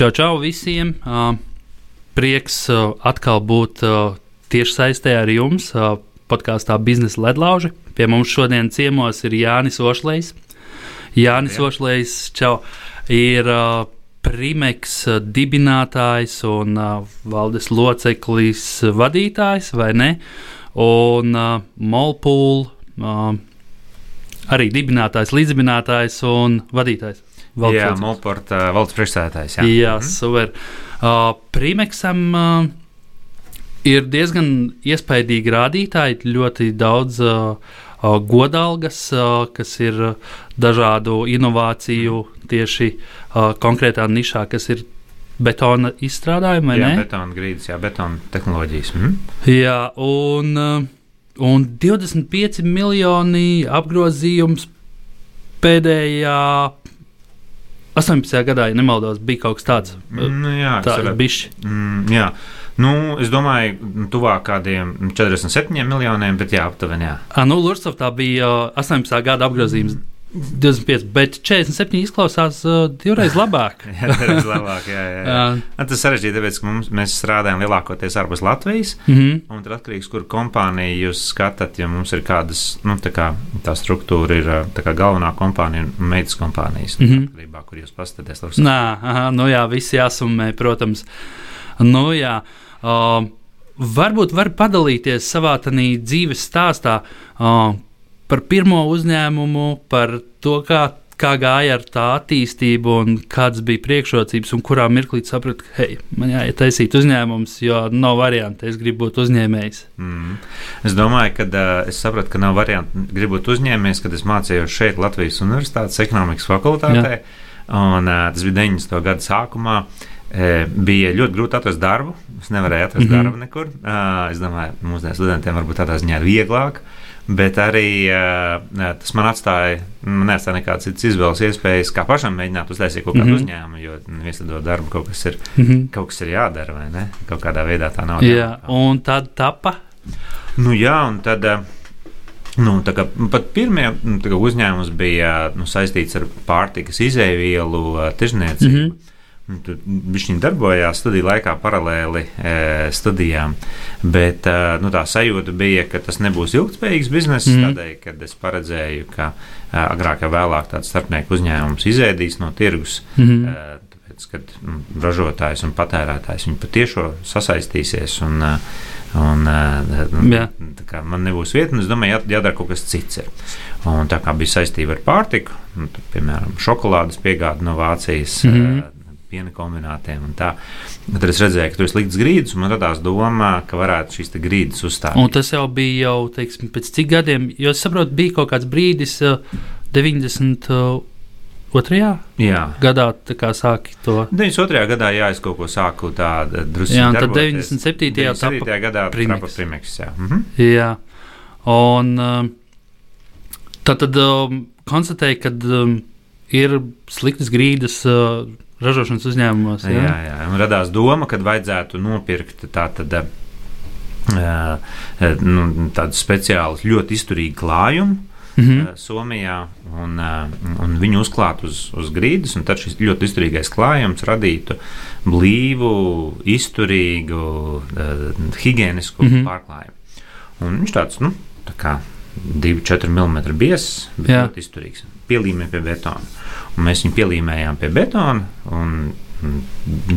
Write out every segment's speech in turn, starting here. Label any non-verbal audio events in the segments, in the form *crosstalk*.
Čau, čau visiem! Prieks atkal būt tieši saistē ar jums podkāstā Biznesa ledlauži. Pie mums šodien ciemos ir Jānis Ošlējs. Jānis Jā. Ošlējs čau, ir Primeks dibinātājs un valdes loceklis vadītājs, vai ne? Un Molpūl arī dibinātājs, līdzdibinātājs un vadītājs. Valdes jā, Molporta uh, valdes priekšsēdētājs. Jā, jā mm. super. Uh, Primeksam uh, ir diezgan iespaidīgi rādītāji, ļoti daudz uh, uh, godalgas, uh, kas ir uh, dažādu inovāciju tieši uh, konkrētā nišā, kas ir betona izstrādājumi. Jā, ne? betona grīdas, jā, betona tehnoloģijas. Mhm. Jā, un, un 25 miljoni apgrozījums pēdējā 18. gadā, ja nemaldos, bija kaut kas tāds mm, - jā, tāds bišķi. Mm, jā. Nu, es domāju, tuvāk kādiem 47 miljoniem, bet jā, aptuveni. Jā. À, nu, Lursovā bija 18. gada apgrozījums 25, bet 47 izklausās uh, divreiz labāk. *laughs* jā, divreiz labāk. Jā, jā, jā. *laughs* jā. Tas sarežģīti, tāpēc, ka mums, mēs strādājam lielākoties ārpus Latvijas. Mm -hmm. Un tur atkarīgs, kur kompānija jūs skatāt, ja mums ir kādas, nu, tā, kā, tā struktūra ir tā kā galvenā kompānija un meitas kompānijas, mm -hmm. atkarībā, kur jūs paskatāties. Nā, aha, nu jā, visi jāsummē, protams. Nu jā. Uh, varbūt var padalīties savā dzīves stāstā. Uh, par pirmo uzņēmumu, par to, kā, kā gāja ar tā attīstību un kādas bija priekšrocības, un kurā mirklī sapratu, ka, hei, man jāiet taisīt uzņēmums, jo nav variantu, es gribu būt uzņēmējs. Mm. Es domāju, ka uh, es sapratu, ka nav variantu, gribu būt uzņēmējs, kad es mācījos šeit Latvijas Universitātes ekonomikas fakultātē, Jā. un uh, tas bija 90. gada sākumā. Bija ļoti grūti atrast darbu. Es nevarēju atrast mm -hmm. darbu nekur. Es domāju, mūsdienu studentiem varbūt tādā ziņā ir vieglāk. Bet arī uh, tas man atstāja, man neatstāja nekādas citas izvēles iespējas, kā pašam mēģināt uztaisīt kaut kādu mm -hmm. uzņēmumu, jo viesado darbu kaut kas ir, mm -hmm. kaut kas ir jādara, vai ne? Kaut kādā veidā tā nav. Jā, un tad tapa? Nu jā, un tad. Uh, Nu, pat pirmie nu, kā, uzņēmums bija nu, saistīts ar pārtikas izēvielu tirzniecību. Mm -hmm. Viņš darbojās studiju laikā paralēli e, studijām, bet e, nu, tā sajūta bija, ka tas nebūs ilgspējīgs bizness. Mm. Tādēļ, kad es paredzēju, ka e, agrāk vai vēlāk tāds starpnieku uzņēmums izēdīs no tirgus. Mm. E, tāpēc, kad nu, ražotājs un patērētājs viņi patiešām sasaistīsies. Un, e, Un, e, nu, man nebūs vieta, un es domāju, jā, jādara kaut kas cits. Ir. Un tā kā bija saistība ar pārtiku, nu, tad, piemēram, šokolādes piegāde no Vācijas, mm -hmm piena kombinātiem. Tad es redzēju, ka tur ir slikts grīdas, un man radās doma, ka varētu šīs grīdas uzstādīt. Un tas jau bija jau teiksim, pēc cik gadiem, jo es saprotu, bija kaut kāds brīdis, 90. Uh, Otrajā jā. gadā tā sāki to. 92. gadā, jā, es kaut ko sāku tādu drusku. Jā, tad 97. 97. gadā Primeks. Primeks jā. Mhm. jā. Un um, tad, tad um, konstatēju, ka um, ir sliktas grīdas. Uh, ražošanas uzņēmumos. Jā, jā, jā. radās doma, ka vajadzētu nopirkt tādu nu, speciālu, ļoti izturīgu klājumu. Mm -hmm. Somijā, un, un viņu uzklāt uz, uz grīdas, tad šis ļoti izturīgais klājums radītu blīvu, izturīgu, higienisku mm -hmm. pārklājumu. Un viņš tāds, nu, tā kā 2-4 mm biezs, bet Jā. ļoti izturīgs. Pielīmē pie betona. Un mēs viņu pielīmējām pie betona, un, un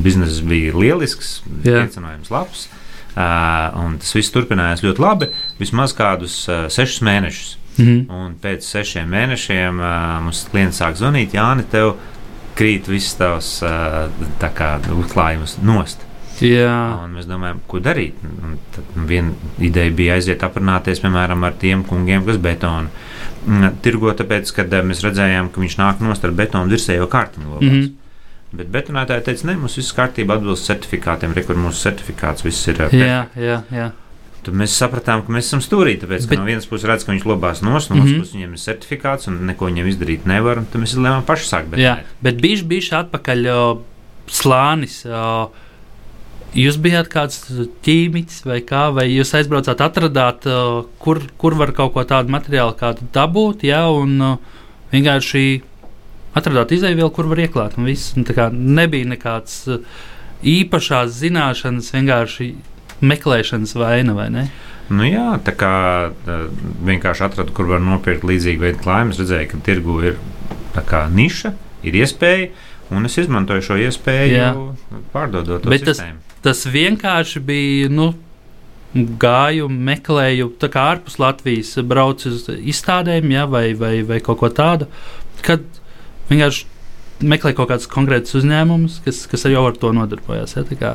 bizness bija lielisks, iecinājums labs. Uh, tas viss turpinājās ļoti labi, vismaz kādus uh, sešus mēnešus. Mm -hmm. Un pēc sešiem mēnešiem uh, mums klients sāk zvanīt, Jāni, tev krīt viss tavs uzklājums nost. Jā. Un mēs domājam, ko darīt. Un tad viena ideja bija aiziet aprunāties piemēram ar tiem kungiem, kas betonu tirgo, tāpēc, kad mēs redzējām, ka viņš nāk nost ar betonu virsējo kārtiņu. Mm -hmm. Bet betonētāji teica, ne, mums viss kārtībā atbilst certifikātiem, re, kur mūsu certifikāts viss ir. Jā, jā, jā. Tad mēs sapratām, ka mēs esam stūrī. Tāpēc, bet, no vienas puses redz, ka viņš lobās nos, no otras mm -hmm. puses viņam ir certifikāts un neko viņam izdarīt nevar. Tad mēs lēmām paši sākt. Bet, jā, bet bija bijuši atpakaļ o, slānis. O, Jūs bijāt kāds ķīmiķis vai kā, vai jūs aizbraucāt, atradāt, uh, kur, kur var kaut ko tādu materiālu kādu dabūt, jā, un uh, vienkārši atradāt izēvielu, kur var ieklāt. Un viss, un kā, nebija nekāds uh, īpašās zināšanas, vienkārši meklēšanas vaina, vai ne? Nu jā, tā kā vienkārši atradu, kur var nopirkt līdzīgu veidu klājumus, redzēju, ka tirgu ir niša, ir iespēja, un es izmantoju šo iespēju, jā. pārdodot to sistēmu. Tas, Tas vienkārši bija. Nu, Gāju, meklēju, tā kā ārpus Latvijas, braucu uz izstādēm, ja, vai, vai, vai kaut ko tādu. Kad vienkārši meklē kaut kādus konkrētus uzņēmumus, kas, kas jau ar to nodarbojas. Ja, kā...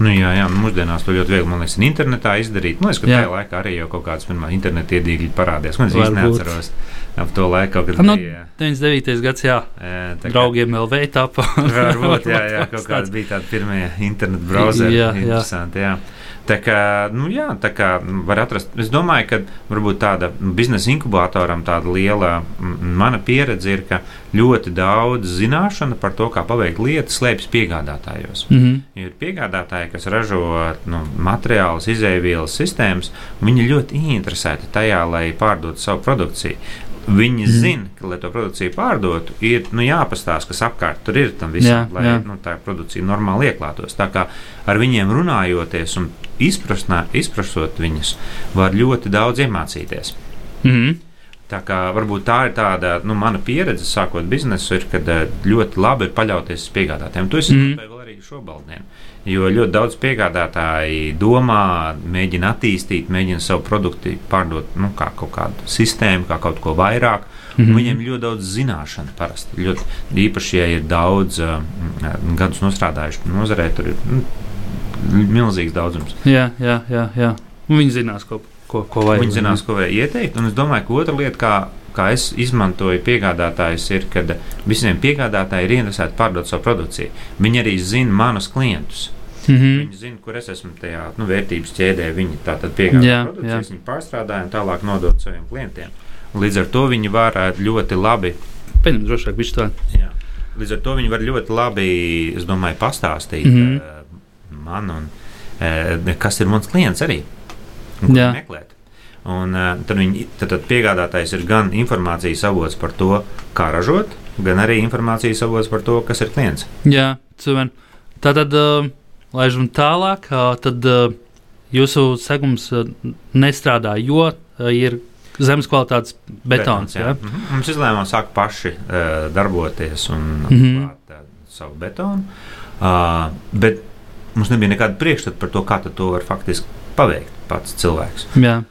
nu, jā, jā, mūsdienās to ļoti viegli liekas, internetā izdarīt. Man liekas, ka jā. tajā laikā arī jau kaut kāds interneta iedīgļi parādījās. Man es neatceros ap to laiku, kad nu, bija. 99. gads, jā, jā tā draugiem LV tāpa. Varbūt, jā, jā, *laughs* kaut kāds bija tādi pirmie internetu brauzeri. Jā, interesanti, jā. jā. Tā kā, nu, jā, tā kā var atrast, es domāju, ka varbūt tāda biznesa inkubatoram tāda liela mana pieredze ir, ka ļoti daudz zināšana par to, kā paveikt lietas, slēpjas piegādātājos. Mm -hmm. Ir piegādātāji, kas ražo nu, materiālus, izēvielas sistēmas, viņi ļoti interesēti tajā, lai pārdotu savu produkciju. Viņi mm. zina, ka, lai to produkciju pārdotu, ir nu, jāpastāsta, kas apkārt tur ir tam visam, jā, lai jā. Nu, tā produkcija normāli ieklātos. Tā kā ar viņiem runājoties un izprasot viņus, var ļoti daudz iemācīties. Mm. Tā kā varbūt tā ir tāda nu, mana pieredze, sākot biznesu, ir, kad eh, ļoti labi ir paļauties uz piegādātājiem. To es mm. Arī šobrīd. Jo ļoti daudz piegādātāji domā, mēģina attīstīt, mēģina savu produktu pārdot nu, kā kaut kādu sistēmu, kā kaut ko vairāk. Mm -hmm. Viņiem ļoti daudz zināšanu parasti. Ļoti, īpaši, ja ir daudz uh, gadus nostrādājuši nozarē, tur ir nu, milzīgs daudzums. Jā, jā, jā. jā. Viņi zinās, ko, ko, ko vajag. Viņi zinās, ko vajag ieteikt. Un es domāju, ka otra lieta, kā kā es izmantoju piegādātājus, ir, kad visiem piegādātājiem ir interesēti pārdot savu produkciju. Viņi arī zina manus klientus. Mm -hmm. Viņi zina, kur es esmu tajā nu, vērtības ķēdē. Viņi tātad piegādā jā, produkcijas, jā. viņi pārstrādāja un tālāk nodot saviem klientiem. Līdz ar to viņi var ļoti labi. Pēc drošāk, viņš tā. Jā. Līdz ar to viņi var ļoti labi, es domāju, pastāstīt mm -hmm. uh, man un uh, kas ir mans klients arī. Un, meklēt. Un, uh, tad, viņi, tad, tad piegādātājs ir gan informācijas avots par to, kā ražot, gan arī informācijas avots par to, kas ir klients. Jā, super. Tātad, uh, laižam tālāk, uh, tad uh, jūsu segums nestrādā, jo ir zemes kvalitātes betons. betons jā. Jā? Mm -hmm. Mums izlēmām sākt paši darboties un mm -hmm. klāt savu betonu, bet mums nebija nekāda priekšstata par to, kā to var faktiski paveikt pats cilvēks. Jā.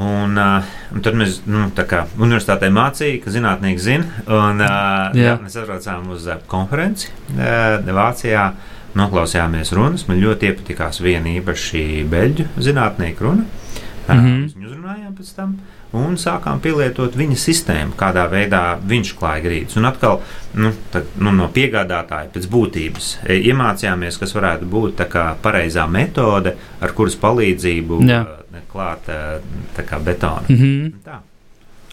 Un, uh, un tad mēs nu, universitātē mācījām, ka zinātnieki zina. Un, uh, jā. Jā, mēs aizbraucām uz uh, konferenci uh, Vācijā. Noklausījāmies runas. Man ļoti iepatikās viena īpaši beļģu zinātnieku runa. Uh, mm -hmm. Mēs viņu uzrunājām pēc tam. Un sākām pielietot viņa sistēmu, kādā veidā viņš klāja grīdas. Un atkal nu, tā, nu, no piegādātāja pēc būtības e, iemācījāmies, kas varētu būt tā pareizā metode, ar kuras palīdzību Jā. Uh, klāt betonu. Mm -hmm. Tā.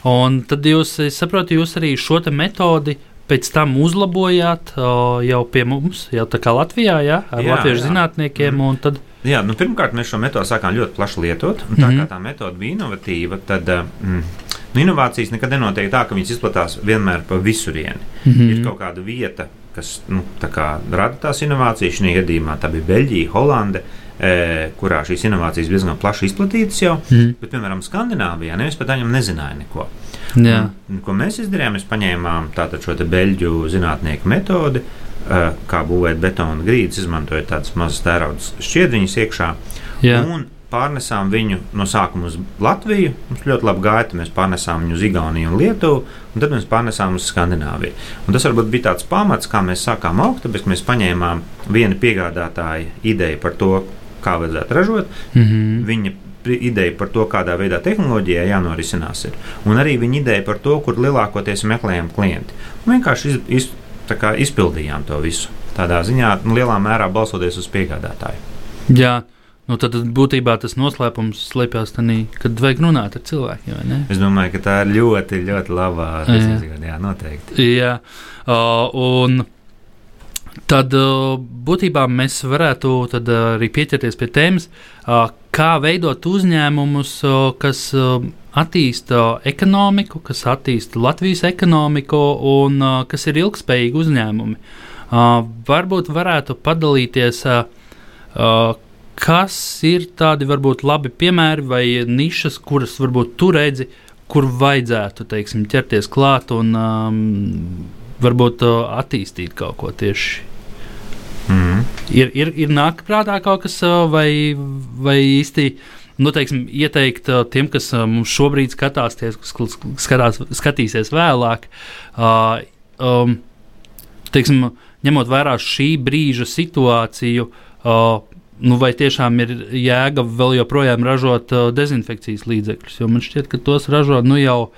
Un tad jūs, saprotat, jūs arī šo metodi pēc tam uzlabojāt o, jau pie mums, jau tā kā Latvijā, ja, ar jā, latviešu jā. zinātniekiem. Mm. Tad... Jā, nu, pirmkārt, mēs šo metodi sākām ļoti plaši lietot. Tā mm -hmm. kā tā metode bija inovatīva, tad mm, nu, inovācijas nekad nenotiek tā, ka viņas izplatās vienmēr pa visurieni. Mm -hmm. Ir kaut kāda vieta, kas nu, kā, rada tās inovācijas. Šajā gadījumā tā bija Beļģija, Holanda e, kurā šīs inovācijas diezgan plaši izplatītas jau, mm. bet, piemēram, Skandināvijā nevis par viņiem nezināja neko. Un, ko mēs izdarījām? Mēs paņēmām šo beļģu zinātnieku metodi, e, kā būvēt betona grīdas, izmantojot tādas mazas tēraudas šķiedriņas iekšā. Jā. Un pārnesām viņu no sākuma uz Latviju. Mums ļoti labi gāja, mēs pārnesām viņu uz Igauniju un Lietuvu, un tad mēs pārnesām uz Skandināviju. Un tas varbūt bija tāds pamats, kā mēs sākām augt, tāpēc mēs paņēmām viena piegādātāja ideju par to, kā vajadzētu ražot. Mm -hmm. Viņa ideja par to, kādā veidā tehnoloģijā jānorisinās, ir. un arī viņa ideja par to, kur lielākoties meklējam klienti. Un vienkārši iz, iz, izpildījām to visu. Tādā ziņā nu, lielā mērā balsoties uz piegādātāju. Jā. Nu, tad būtībā tas noslēpums slēpjas tajā, kad vajag runāt ar cilvēkiem. Es domāju, ka tā ir ļoti, ļoti laba izjūta. Jā, noteikti. Jā, uh, un tad uh, būtībā mēs varētu tad, uh, arī pieķerties pie tēmas, uh, kā veidot uzņēmumus, kas attīsta ekonomiku, kas attīsta Latvijas ekonomiku un kas ir ilgspējīgi uzņēmumi. Varbūt varētu padalīties. Kas ir tādi varbūt labi piemēri vai nišas, kuras varbūt tu redzi, kur vajadzētu teiksim, ķerties klāt un um, varbūt attīstīt kaut ko tieši. Mm. Ir, ir, ir nāk prātā kaut kas, vai, vai īsti nu, teiksim, ieteikt tiem, kas mums šobrīd skatās, skatās, skatīsies vēlāk, uh, um, teiksim, ņemot vērā šī brīža situāciju, uh, nu, vai tiešām ir jēga vēl joprojām ražot uh, dezinfekcijas līdzekļus. Jo man šķiet, ka tos ražo nu jau,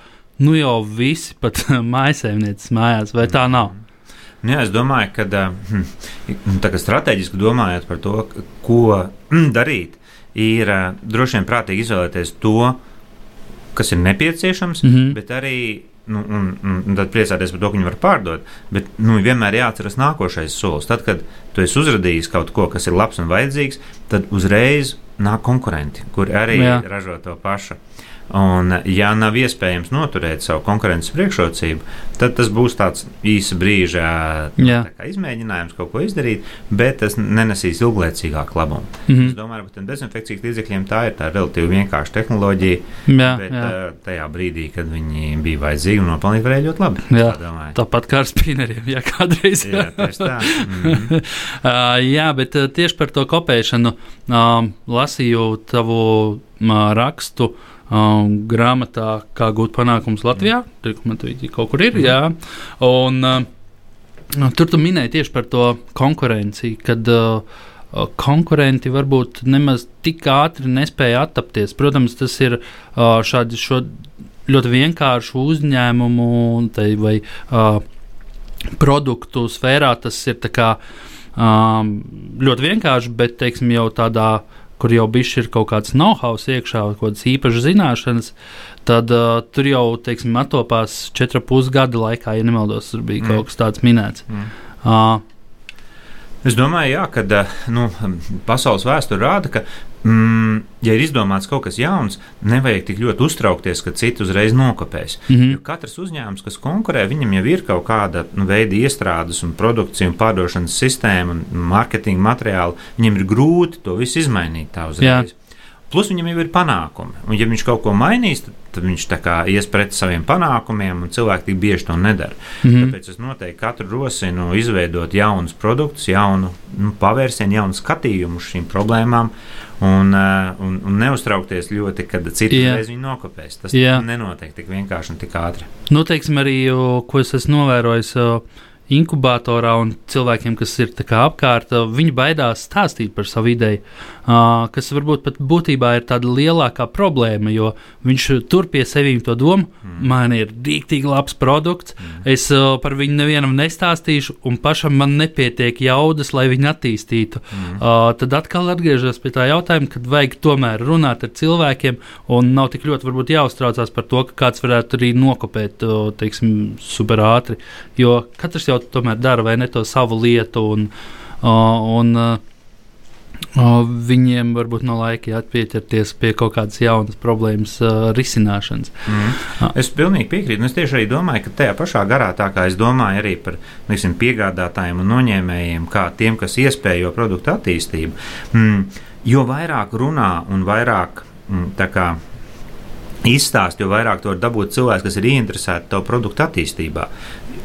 nu jau visi pat *laughs* mājasēmnieces mājās, vai tā nav? Nu jā, es domāju, ka hm, strateģiski domājot par to, ko hm, darīt, ir uh, droši vien prātīgi izvēlēties to, kas ir nepieciešams, mm -hmm. bet arī nu, un, un, tad priecāties par to, ka viņi var pārdot. Bet nu, vienmēr jāatcerās nākošais solis. Tad, kad tu esi uzradījis kaut ko, kas ir labs un vajadzīgs, tad uzreiz nāk konkurenti, kuri arī Jā. ražo to pašu. Un, ja nav iespējams noturēt savu konkurences priekšrocību, tad tas būs tāds īsa brīža tā izmēģinājums kaut ko izdarīt, bet tas nenesīs ilglaicīgāku labumu. Mm -hmm. Es domāju, ka dezinfekcijas līdzekļiem tā ir tā relatīvi vienkārša tehnoloģija, jā, bet jā. tajā brīdī, kad viņi bija vajadzīgi, nopelnīt varēja ļoti labi. Jā, tā tāpat kā ar spinneriem, ja kādreiz. jā, tā. Mm -hmm. uh, jā, bet tieši par to kopēšanu uh, lasīju tavu uh, rakstu um, grāmatā, kā gūt panākumus Latvijā. Tur kaut kur ir. Mm. Jā. Un, uh, tur tu minēji tieši par to konkurenci, kad uh, konkurenti varbūt nemaz tik ātri nespēja attapties. Protams, tas ir uh, šādi šo ļoti vienkāršu uzņēmumu tai, vai uh, produktu sfērā. Tas ir kā, um, ļoti vienkārši, bet teiksim, jau tādā uh, kur jau bišķi ir kaut kāds know-how iekšā, kaut kādas īpašas zināšanas, tad uh, tur jau, teiksim, attopās 4,5 gada laikā, ja nemaldos, tur bija mm. kaut kas tāds minēts. Mm. Uh, Es domāju, jā, ka nu, pasaules vēsture rāda, ka, mm, ja ir izdomāts kaut kas jauns, nevajag tik ļoti uztraukties, ka citi uzreiz nokopēs. Mm -hmm. Jo katrs uzņēmums, kas konkurē, viņam jau ir kaut kāda nu, veida iestrādes, un produkcija, un pārdošanas sistēma un mārketinga materiāli. Viņam ir grūti to visu izmainīt tā uzreiz. Jā. Plus viņam jau ir panākumi. Un, ja viņš kaut ko mainīs, tad, tad viņš ies pret saviem panākumiem, un cilvēki tik bieži to nedara. Mm -hmm. Tāpēc es noteikti katru rosinu izveidot jaunus produktus, jaunu nu, pavērsienu, jaunu skatījumu uz šīm problēmām. Un, uh, un, un neuztraukties ļoti, kad citi reiz viņu nokopēs. Tas Jā. nenotiek tik vienkārši un tik ātri. Nu, teiksim, arī, ko es esmu novērojis. Inkubatorā un cilvēkiem, kas ir apkārt, viņi baidās stāstīt par savu ideju, kas varbūt pat būtībā ir tāda lielākā problēma, jo viņš tur pie sevis to domu, mm. man ir rīktīgi labs produkts, mm. es par viņu nevienam nestāstīšu, un pašam man nepietiek jaudas, lai viņu attīstītu. Mm. Tad atkal atgriežas pie tā jautājuma, kad vajag tomēr runāt ar cilvēkiem, un nav tik ļoti varbūt jāuztraucās par to, ka kāds varētu arī nokopēt, teiksim, super ātri, jo katrs jau tomēr dara vai ne to savu lietu. Un, un, Uh, viņiem varbūt no laika jāatpieķerties pie kaut kādas jaunas problēmas uh, risināšanas. Mm. Uh. Es pilnīgi piekrītu. Es tieši arī domāju, ka tajā pašā garā, tā kā es domāju arī par liksim, piegādātājiem un noņēmējiem, kā tiem, kas iespējo produktu attīstību, mm, jo vairāk runā un vairāk mm, kā, izstāst, jo vairāk to var dabūt cilvēks, kas ir ieinteresēti to produktu attīstībā.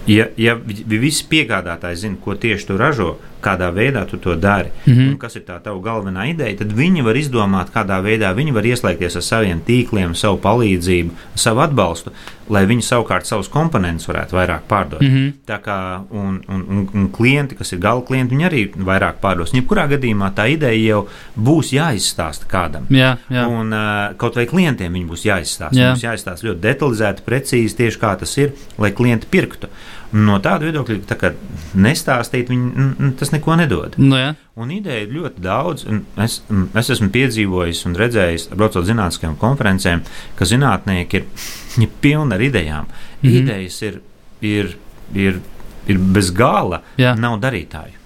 ja, ja vi- visi piegādātāji zina, ko tieši tu ražo, kādā veidā tu to dari, mm -hmm. un kas ir tā tava galvenā ideja, tad viņi var izdomāt, kādā veidā viņi var ieslēgties ar saviem tīkliem, savu palīdzību, savu atbalstu, lai viņi savukārt savus komponentus varētu vairāk pārdot. Mm. -hmm. Tā kā un, un, un, un klienti, kas ir gala klienti, viņi arī vairāk pārdos. Jebkurā gadījumā tā ideja jau būs jāizstāsta kādam. Jā, jā. Un uh, kaut vai klientiem viņi būs jāizstāsta. Jā. Mums jāizstāsta ļoti detalizēti, precīzi tieši kā tas ir, lai klienti pirktu. Un No tāda viedokļa, tā kā nestāstīt, viņi, tas neko nedod. Nu, jā. Un ideja ir ļoti daudz. Es, es esmu piedzīvojis un redzējis, braucot zinātniskajām konferencēm, ka zinātnieki ir, ir pilni ar idejām. Mm. -hmm. Idejas ir, ir, ir, ir bez gala, Jā. nav darītāju.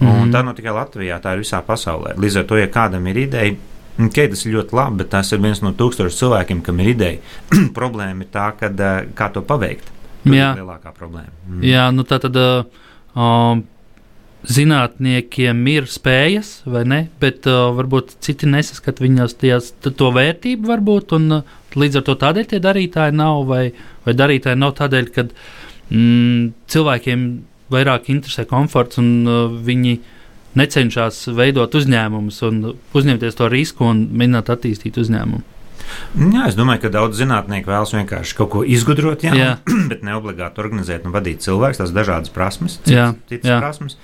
Mhm. Un tā nav tikai Latvijā, tā ir visā pasaulē. Līdz ar to, ja kādam ir ideja, Okay, tas ir ļoti labi, bet tas ir viens no tūkstošiem cilvēkiem, kam ir ideja. *clears throat* Problēma ir tā, kad, eh, kā to paveikt. Tā Jā. ir lielākā problēma. Mm. Jā, nu tā tad uh, um, zinātniekiem ir spējas, vai ne? Bet uh, varbūt citi nesaskata viņas tajās, to vērtību, varbūt, un uh, līdz ar to tādēļ tie darītāji nav, vai, vai darītāji nav tādēļ, ka mm, cilvēkiem vairāk interesē komforts un uh, viņi necenšas veidot uzņēmumus un uzņemties to risku un mēģināt attīstīt uzņēmumu. Jā, es domāju, ka daudz zinātnieku vēlas vienkārši kaut ko izgudrot, jā, Jā. *clears throat* bet ne obligāti organizēt un vadīt cilvēkus. Tas ir dažādas prasmes, citas, prasmes.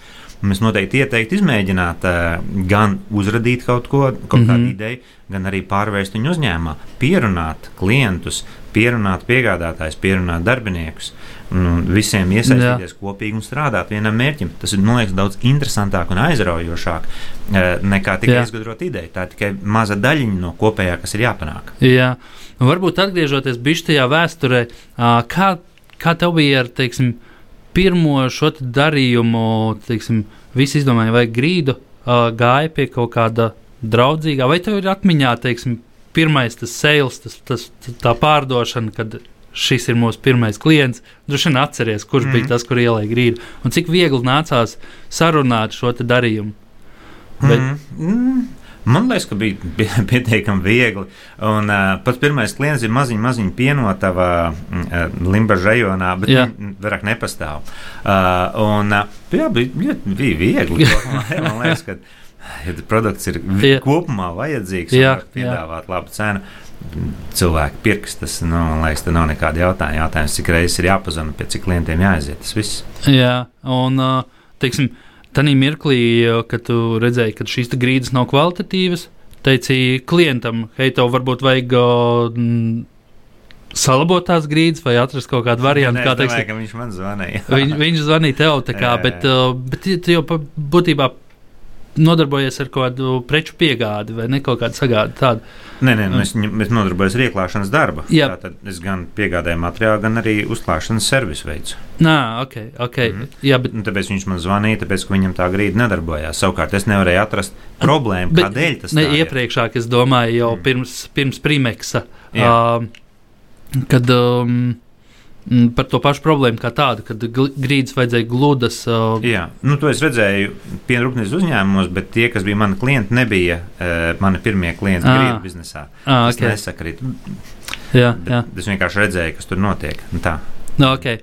Mēs noteikti ieteiktu izmēģināt uh, gan uzradīt kaut ko, kaut kādu Mhm. ideju, gan arī pārvērst viņu uzņēmumā, pierunāt klientus, pierunāt piegādātājus, pierunāt darbiniekus. Un visiem iesaistīties Jā. kopīgi un strādāt vienam mērķim. Tas ir man liekas, daudz interesantāk un aizraujošāk eh, nekā tikai Jā. izgudrot ideju. Tā ir tikai maza daļiņa no kopējā, kas ir jāpanāk. Jā, varbūt atgriežoties pie šajā vēsturē, kā, kā tev bija ar teiksim, pirmo šo te darījumu, teiksim, visi izdomāja, vai grīdu gāja pie kaut kāda draudzīgā, vai tev ir atmiņā, teiksim, pirmais tas sales, tas, tas, tā pārdošana, kad šis ir mūsu pirmais klients. Droši vien atceries, kurš mm. Mhm. bija tas, kur ielēja grīdu, un cik viegli nācās sarunāt šo te darījumu. Bet- Mm. Mm. Man liekas, ka bija *laughs* pie- pietiekami viegli. Un, uh, pats pirmais klients ir maziņš, maziņš pienotava uh, Limbaģa rajonā, bet Jā. viņš vairāk nepastāv. Uh, un, uh, jā, bija, bija viegli. *laughs* man liekas, ka ja produkts ir Jā. kopumā vajadzīgs Jā, var piedāvāt labu cenu. Cilvēki pirks, tas nu, man liekas, te nav nekāda jautājuma. Jautājums, cik reizes ir jāpazina, pie cik klientiem jāaiziet. Tas viss. Jā, un teiksim, tādā mirklī, kad tu redzēji, ka šīs grīdas nav kvalitatīvas, teici klientam, hei, tev varbūt vajag mm, salabot tās grīdas vai atrast kaut kādu variantu, Nē, kā domāju, teiksim, ka viņš man zvanīja. viņ, viņš zvanīja tev, *laughs* kā, Jā, jā. bet, bet tu jau būtībā nodarbojies ar kādu preču piegādi vai ne kaut kādu sagādi tādu. Nē, nē, nu, es, ņem- es nodarbojos ar ieklāšanas darbu. Jā. Tātad es gan piegādāju materiālu, gan arī uzklāšanas servisu veicu. Nā, ok, ok. Mm. Jā, bet Un tāpēc viņš man zvanīja, tāpēc, ka viņam tā grīda nedarbojās. Savukārt es nevarēju atrast problēmu, Bet kādēļ tas ne, tā ir. iepriekšāk es domāju, jau Mm. pirms, pirms primeksa, Jā. uh, kad um, par to pašu problēmu kā tādu, kad grīdas vajadzēja gludas. Uh, Jā, nu, to es redzēju piena rūpnīcas uzņēmumos, bet tie, kas bija mani klienti, nebija uh, mani pirmie klienti Ā. grīdu biznesā. ah, Tas okay. nesakrīt. Jā, Bet jā. Es vienkārši redzēju, kas tur notiek. Tā. No, okay.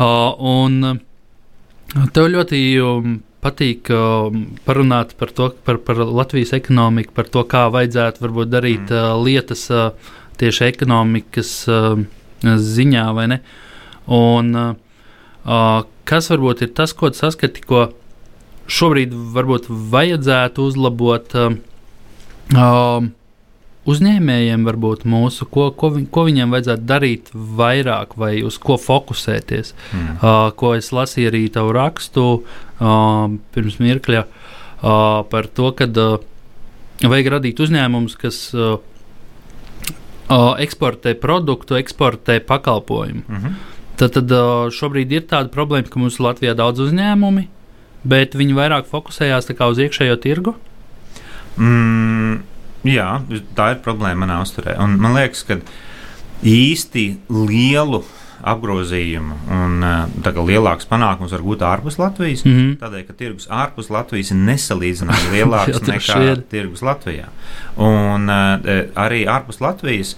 Un tev ļoti um, patīk um, parunāt par to, par, par Latvijas ekonomiku, par to, kā vajadzētu varbūt darīt mm. lietas tieši ekonomikas ziņā, vai ne? Un kas varbūt ir tas, ko saskati, ko šobrīd varbūt vajadzētu uzlabot? Um, uzņēmējiem, varbūt mūsu, ko, ko, vi, ko viņiem vajadzētu darīt vairāk, vai uz ko fokusēties. Mm. Uh, ko es lasīju arī tavu rakstu uh, pirms mirkļa uh, par to, ka uh, vajag radīt uzņēmumus, kas uh, uh, eksportē produktu, eksportē pakalpojumu. Mm -hmm. Tad, tad uh, šobrīd ir tāda problēma, ka mums Latvijā ir daudz uzņēmumu, bet viņi vairāk fokusējās uz iekšējo tirgu. Mm, jā, tā ir problēma manā uzturē. Un man liekas, ka īsti lielu apgrozījumu un lielāks panākums var būt ārpus Latvijas. Mm -hmm. Tādēļ, ka tirgus ārpus Latvijas ir nesalīdzināmāk lielāks *laughs* nekā tirgus Latvijā. Un arī ārpus Latvijas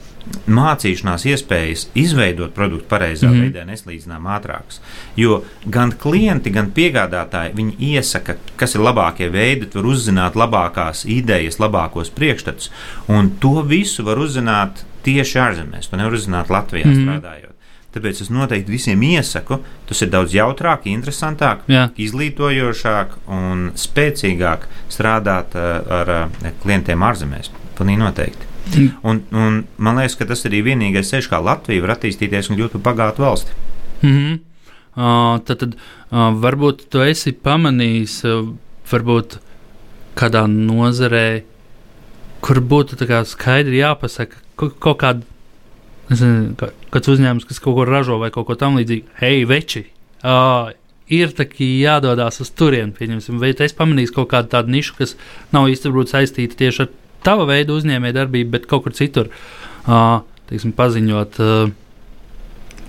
mācīšanās iespējas izveidot produktu pareizā mm -hmm. veidā neslīdzinām ātrākas. Jo gan klienti, gan piegādātāji iesaka, kas ir labākie veidi, var uzzināt labākās idejas, labākos priekšstats, un to visu var uzzināt tieši ārzemēs. To nevar uzzināt Latvijā mm -hmm. strādājot. Tāpēc es noteikti visiem iesaku, tas ir daudz jautrāk, interesantāk, Jā. izglītojošāk un spēcīgāk strādāt uh, ar uh, klientiem ārzemēs. Pilnīgi noteikti. Mm. Un, un man liekas, ka tas arī vienīgais ceļš, kā Latvija var attīstīties un kļūt par bagātu valsti. Mm -hmm. uh, tad, tad uh, varbūt tu esi pamanījis, uh, varbūt kādā nozarē, kur būtu skaidri jāpasaka kaut kāda. Nezinu, kāds uzņēmums, kas kaut ko ražo vai kaut ko tamlīdzīgu, hei, veči, uh, ir jādodas uz turieni, pieņemsim, vai es pamanīju kaut kādu tādu nišu, kas nav īstenībā saistīta tieši ar tava veida uzņēmējdarbība, bet kaut kur citur uh, teiksim, paziņot uh,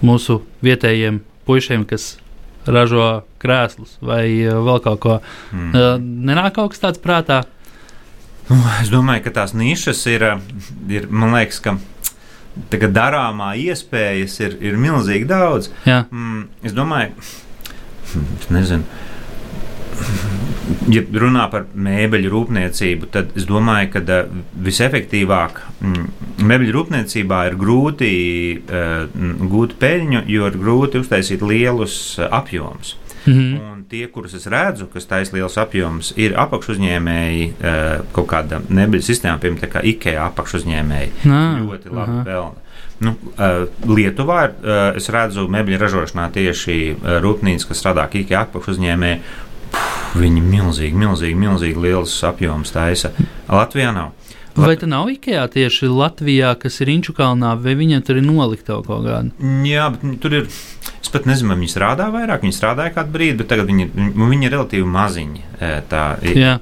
mūsu vietējiem puišiem, kas ražo krēslus vai uh, vēl kaut ko. Mm. Uh, nenāk kaut kas tāds prātā. Nu, es domāju, ka tās nišas ir, ir man liekas, ka darāmā iespējas ir, ir milzīgi daudz. Jā. Mm, es domāju, es nezinu ja runā par mēbeļu rūpniecību, tad es domāju, ka uh, visefektīvāk mm, mēbeļu rūpniecībā ir grūti uh, gūt peļņu, jo ir grūti uztaisīt lielus uh, apjomus. Mm -hmm. Un tie, kurus es redzu, kas taisa liels apjoms, ir apakšuzņēmēji uh, kaut kāda mēbeļu sistēma, piemēram, kā IKEA apakšuzņēmēji. Nā, ļoti labi pelna. Nu, uh, Lietuvā ir, uh, es redzu, mēbeļu ražošanā tieši rūpnīcas, kas strādā kā IKEA apakšuzņēmēji, Viņi milzīgi, milzīgi, milzīgi liels apjoms taisa. Latvijā nav. Vai tā nav IKEA tieši Latvijā, kas ir Inčukalnā, vai viņiem tur ir nolikta kaut kāda? Jā, bet tur ir. Es pat nezinu, vai viņi strādā vairāk. Viņi strādāja kādu brīdi, bet tagad viņi, viņi ir relatīvi maziņi. Tā,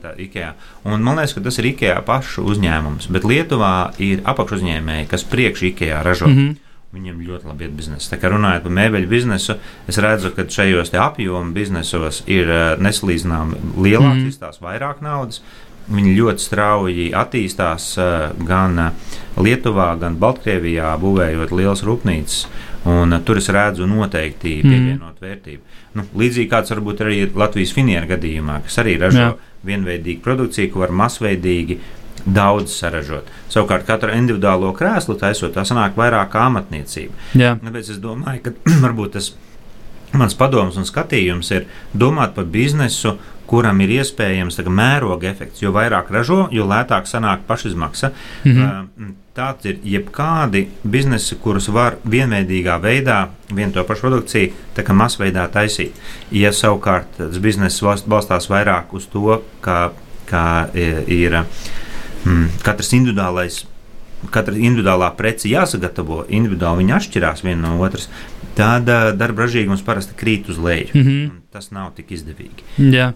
tā IKEA. Un man liekas, ka tas ir IKEA pašu uzņēmums. Bet Lietuvā ir apakšuzņēmēji, kas priekš IKEA ražo. Mm -hmm. Viņiem ļoti labi iet biznesa. Tā kā runājot par mēbeļu biznesu, es redzu, ka šajos apjomu biznesos ir uh, nesalīdzināmi lielāks, mm. izstās vairāk naudas. Viņi ļoti strauji attīstās uh, gan uh, Lietuvā, gan Baltkrievijā, būvējot lielas rūpnīcas. Un, uh, tur es redzu noteikti mhm. pievienot mm. vērtību. Nu, līdzīgi kāds varbūt arī Latvijas finieru gadījumā, kas arī ražo Jā. vienveidīgu produkciju, ko var masveidīgi daudz saražot. Savukārt, katru individuālo krēslu taisot, tā sanāk vairāk kā amatniecība. Jā. Tāpēc es domāju, ka *clears throat* varbūt tas mans padoms un skatījums ir domāt par biznesu, kuram ir iespējams tā, mēroga efekts. Jo vairāk ražo, jo lētāk sanāk pašizmaksa. Mm -hmm. Tāds ir jebkādi biznesi, kurus var vienveidīgā veidā, vienu to pašu produkciju, tā kā masveidā taisīt. Ja savukārt tas bizness balstās vairāk uz to, ka, ka ir. ir mm, katrs individuālais. Katra individuālā prece jāsagatavo, individuāli viņi atšķirās viena no otras. Uh, darba ražīgums parasti krīt uz leju. Mm -hmm. Tas nav tik izdevīgi. Jā. Mm,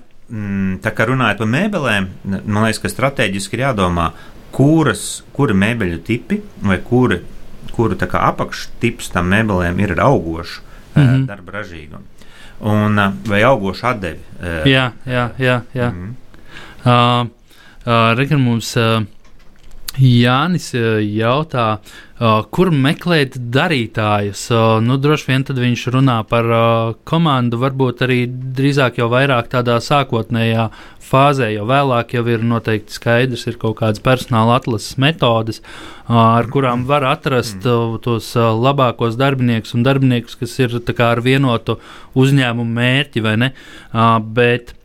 tā kā runājot par mēbelēm, man liekas, ka strateģiski ir jādomā, kuras, kuri mēbeļu tipi vai kuri, kuru apakštips tam mēbelēm ir ar augošu mm -hmm. darba ražīgumu. Un, uh, vai augošu atdevi? Uh, jā, jā, jā. jā. Mm -hmm. uh, Uh, Regan mums uh, Jānis uh, jautā, uh, kur meklēt darītājus. Uh, nu, droši vien viņš runā par komandu, varbūt arī drīzāk jau vairāk tādā sākotnējā fāzē, jo vēlāk jau ir noteikti skaidrs, ir kaut kādas personāla atlases metodes, ar kurām var atrast tos labākos darbiniekus un darbiniekus, kas ir ar vienotu uzņēmumu mērķi, vai ne? Bet